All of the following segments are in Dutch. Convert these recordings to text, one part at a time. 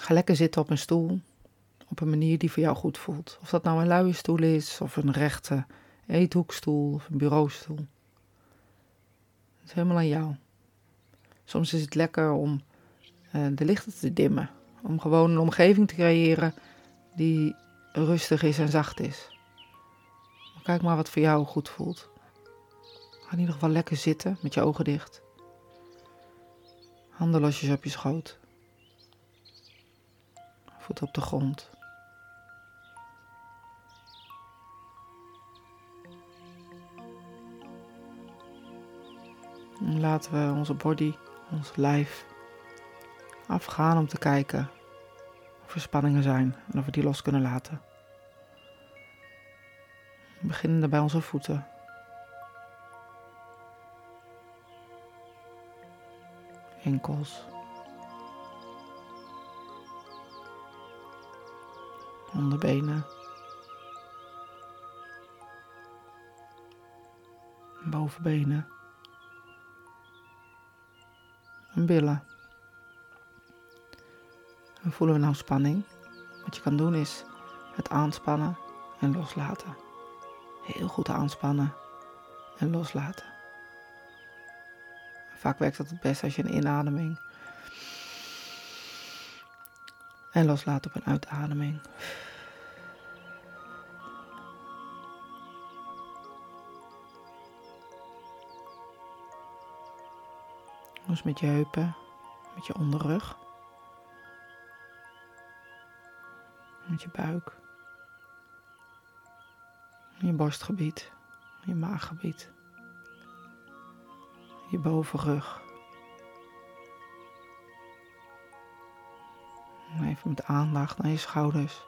Ga lekker zitten op een stoel. Op een manier die voor jou goed voelt. Of dat nou een luie stoel is, of een rechte eethoekstoel, of een bureaustoel. Het is helemaal aan jou. Soms is het lekker om uh, de lichten te dimmen. Om gewoon een omgeving te creëren die rustig is en zacht is. Kijk maar wat voor jou goed voelt. Ga in ieder geval lekker zitten met je ogen dicht. Handen losjes op je schoot. Voeten op de grond. En laten we onze body, ons lijf afgaan om te kijken of er spanningen zijn en of we die los kunnen laten. We beginnen bij onze voeten. Enkels. Onderbenen. Bovenbenen. En billen. En voelen we nou spanning? Wat je kan doen is het aanspannen en loslaten. Heel goed aanspannen en loslaten. Vaak werkt dat het best als je een inademing en loslaat op een uitademing. Met je heupen, met je onderrug, met je buik je borstgebied, je maaggebied, je bovenrug. Even met aandacht naar je schouders.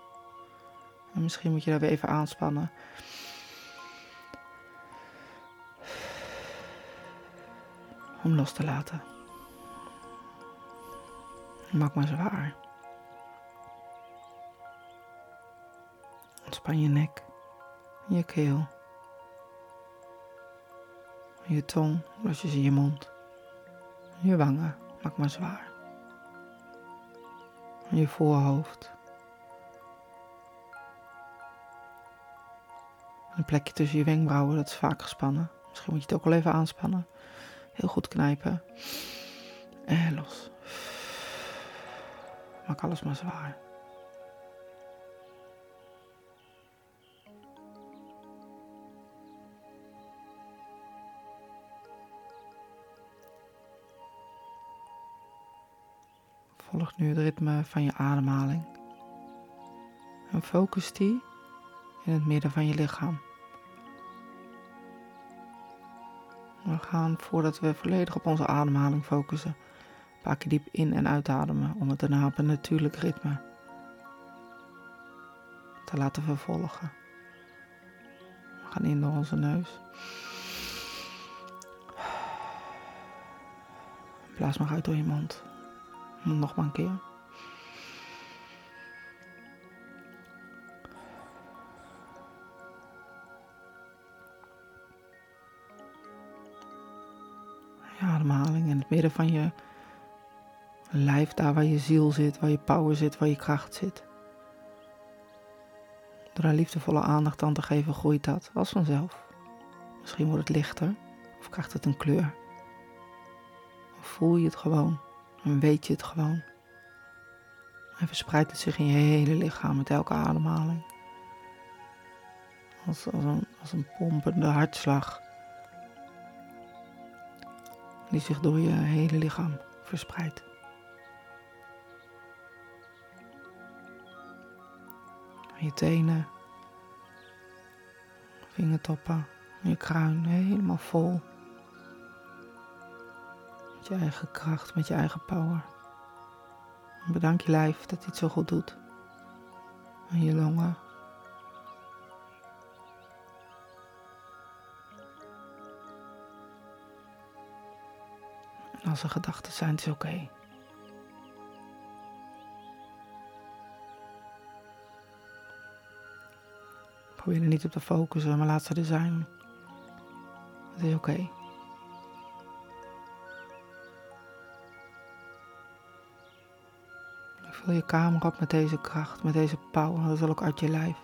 En misschien moet je daar weer even aanspannen. Om los te laten. Maak maar zwaar. Ontspan je nek je keel. Je tong, losjes in je mond. Je wangen, maak maar zwaar. Je voorhoofd. Een plekje tussen je wenkbrauwen, dat is vaak gespannen. Misschien moet je het ook al even aanspannen. Heel goed knijpen. En los. Maak alles maar zwaar. Volg nu het ritme van je ademhaling. En focus die in het midden van je lichaam. We gaan voordat we volledig op onze ademhaling focussen, paar diep in- en uitademen om het op een natuurlijk ritme te laten vervolgen. We gaan in door onze neus. Blaas maar uit door je mond. Nog maar een keer. Ademhaling in het midden van je lijf, daar waar je ziel zit, waar je power zit, waar je kracht zit. Door een liefdevolle aandacht aan te geven, groeit dat als vanzelf. Misschien wordt het lichter of krijgt het een kleur. Of voel je het gewoon. En weet je het gewoon. En verspreidt het zich in je hele lichaam met elke ademhaling. Als, als, een, als een pompende hartslag. Die zich door je hele lichaam verspreidt. Je tenen, vingertoppen, je kruin helemaal vol met je eigen kracht, met je eigen power. Bedank je lijf dat hij het zo goed doet. En je longen. En als er gedachten zijn, is oké. Probeer er niet op te focussen, maar laat ze er zijn. Het is oké. Okay. Vul je kamer op met deze kracht, met deze power. Dat wil ook uit je lijf.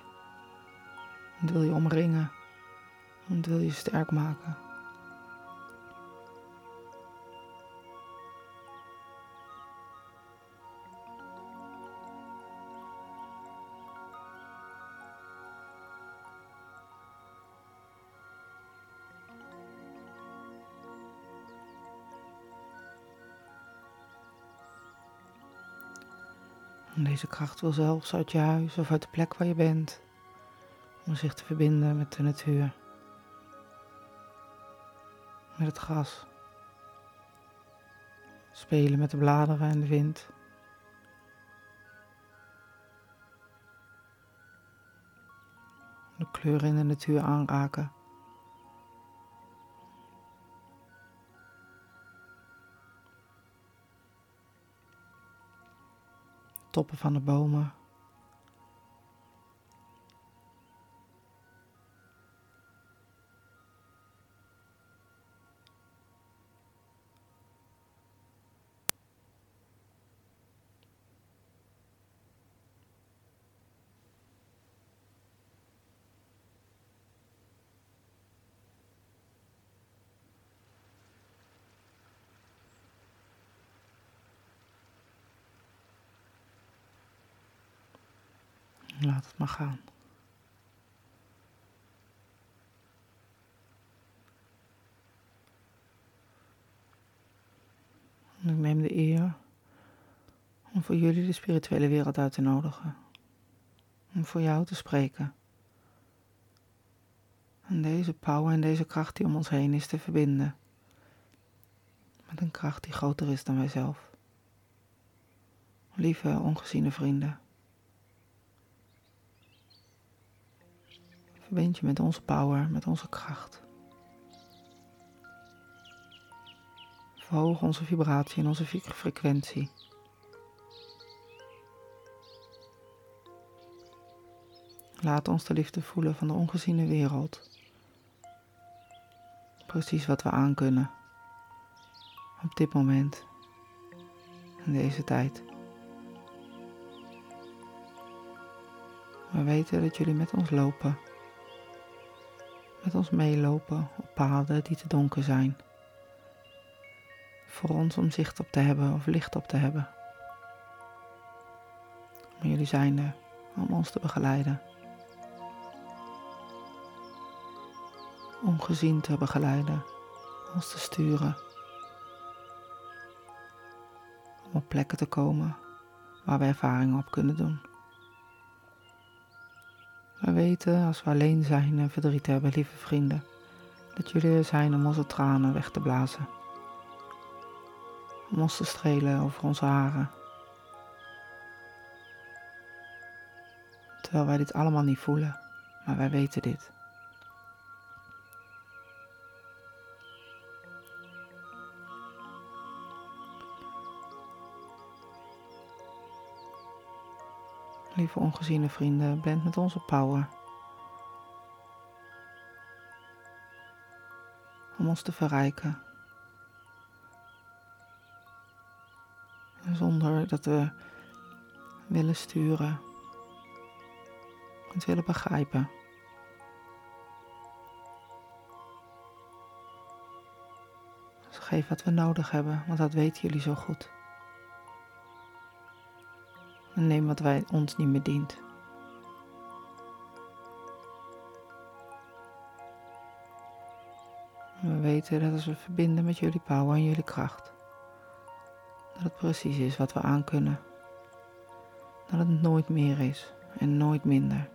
Dat wil je omringen. Dat wil je sterk maken. Deze kracht wil zelfs uit je huis of uit de plek waar je bent, om zich te verbinden met de natuur, met het gras, spelen met de bladeren en de wind. De kleuren in de natuur aanraken. Toppen van de bomen. Laat het maar gaan. Ik neem de eer om voor jullie de spirituele wereld uit te nodigen. Om voor jou te spreken. En deze power en deze kracht die om ons heen is te verbinden. Met een kracht die groter is dan wij zelf. Lieve ongeziene vrienden. Verbind je met onze power, met onze kracht. Verhoog onze vibratie en onze frequentie. Laat ons de liefde voelen van de ongeziene wereld. Precies wat we aankunnen. Op dit moment. In deze tijd. We weten dat jullie met ons lopen met ons meelopen op paden die te donker zijn. Voor ons om zicht op te hebben of licht op te hebben. Maar jullie zijn er om ons te begeleiden. Om gezien te begeleiden, ons te sturen. Om op plekken te komen waar we ervaringen op kunnen doen. We weten als we alleen zijn en verdriet hebben, lieve vrienden, dat jullie er zijn om onze tranen weg te blazen. Om ons te strelen over onze haren. Terwijl wij dit allemaal niet voelen, maar wij weten dit. Lieve ongeziene vrienden, bent met onze power. Om ons te verrijken. Zonder dat we willen sturen. Het willen begrijpen. Dus geef wat we nodig hebben, want dat weten jullie zo goed. En neem wat wij ons niet meer dient. we weten dat als we verbinden met jullie power en jullie kracht, dat het precies is wat we aankunnen. Dat het nooit meer is en nooit minder.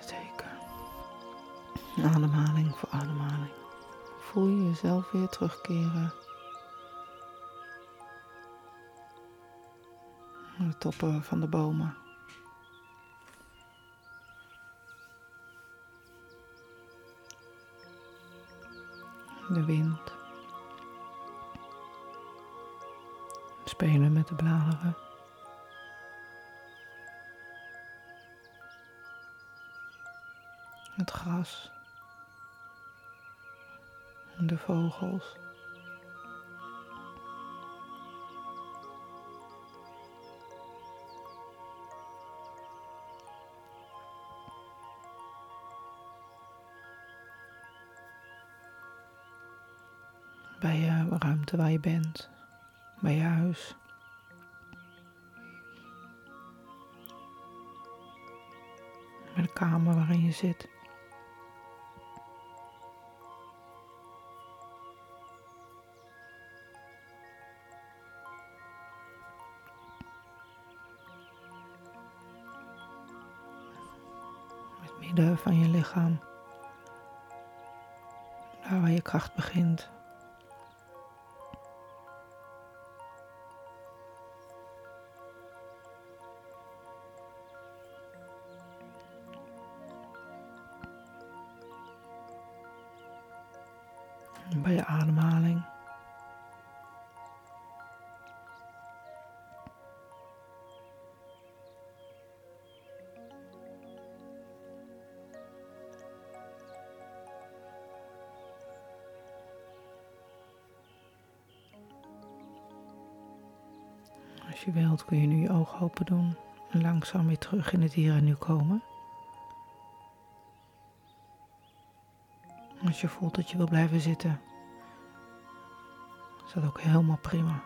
Zeker. Ademhaling voor ademhaling. Voel je jezelf weer terugkeren. De toppen van de bomen. De wind. Spelen met de bladeren. Het gras. De vogels. Bij je ruimte waar je bent, bij je huis. Bij de kamer waarin je zit. Daar waar je kracht begint. Als je wilt kun je nu je ogen open doen en langzaam weer terug in het hier en nu komen. Als je voelt dat je wil blijven zitten, is dat ook helemaal prima.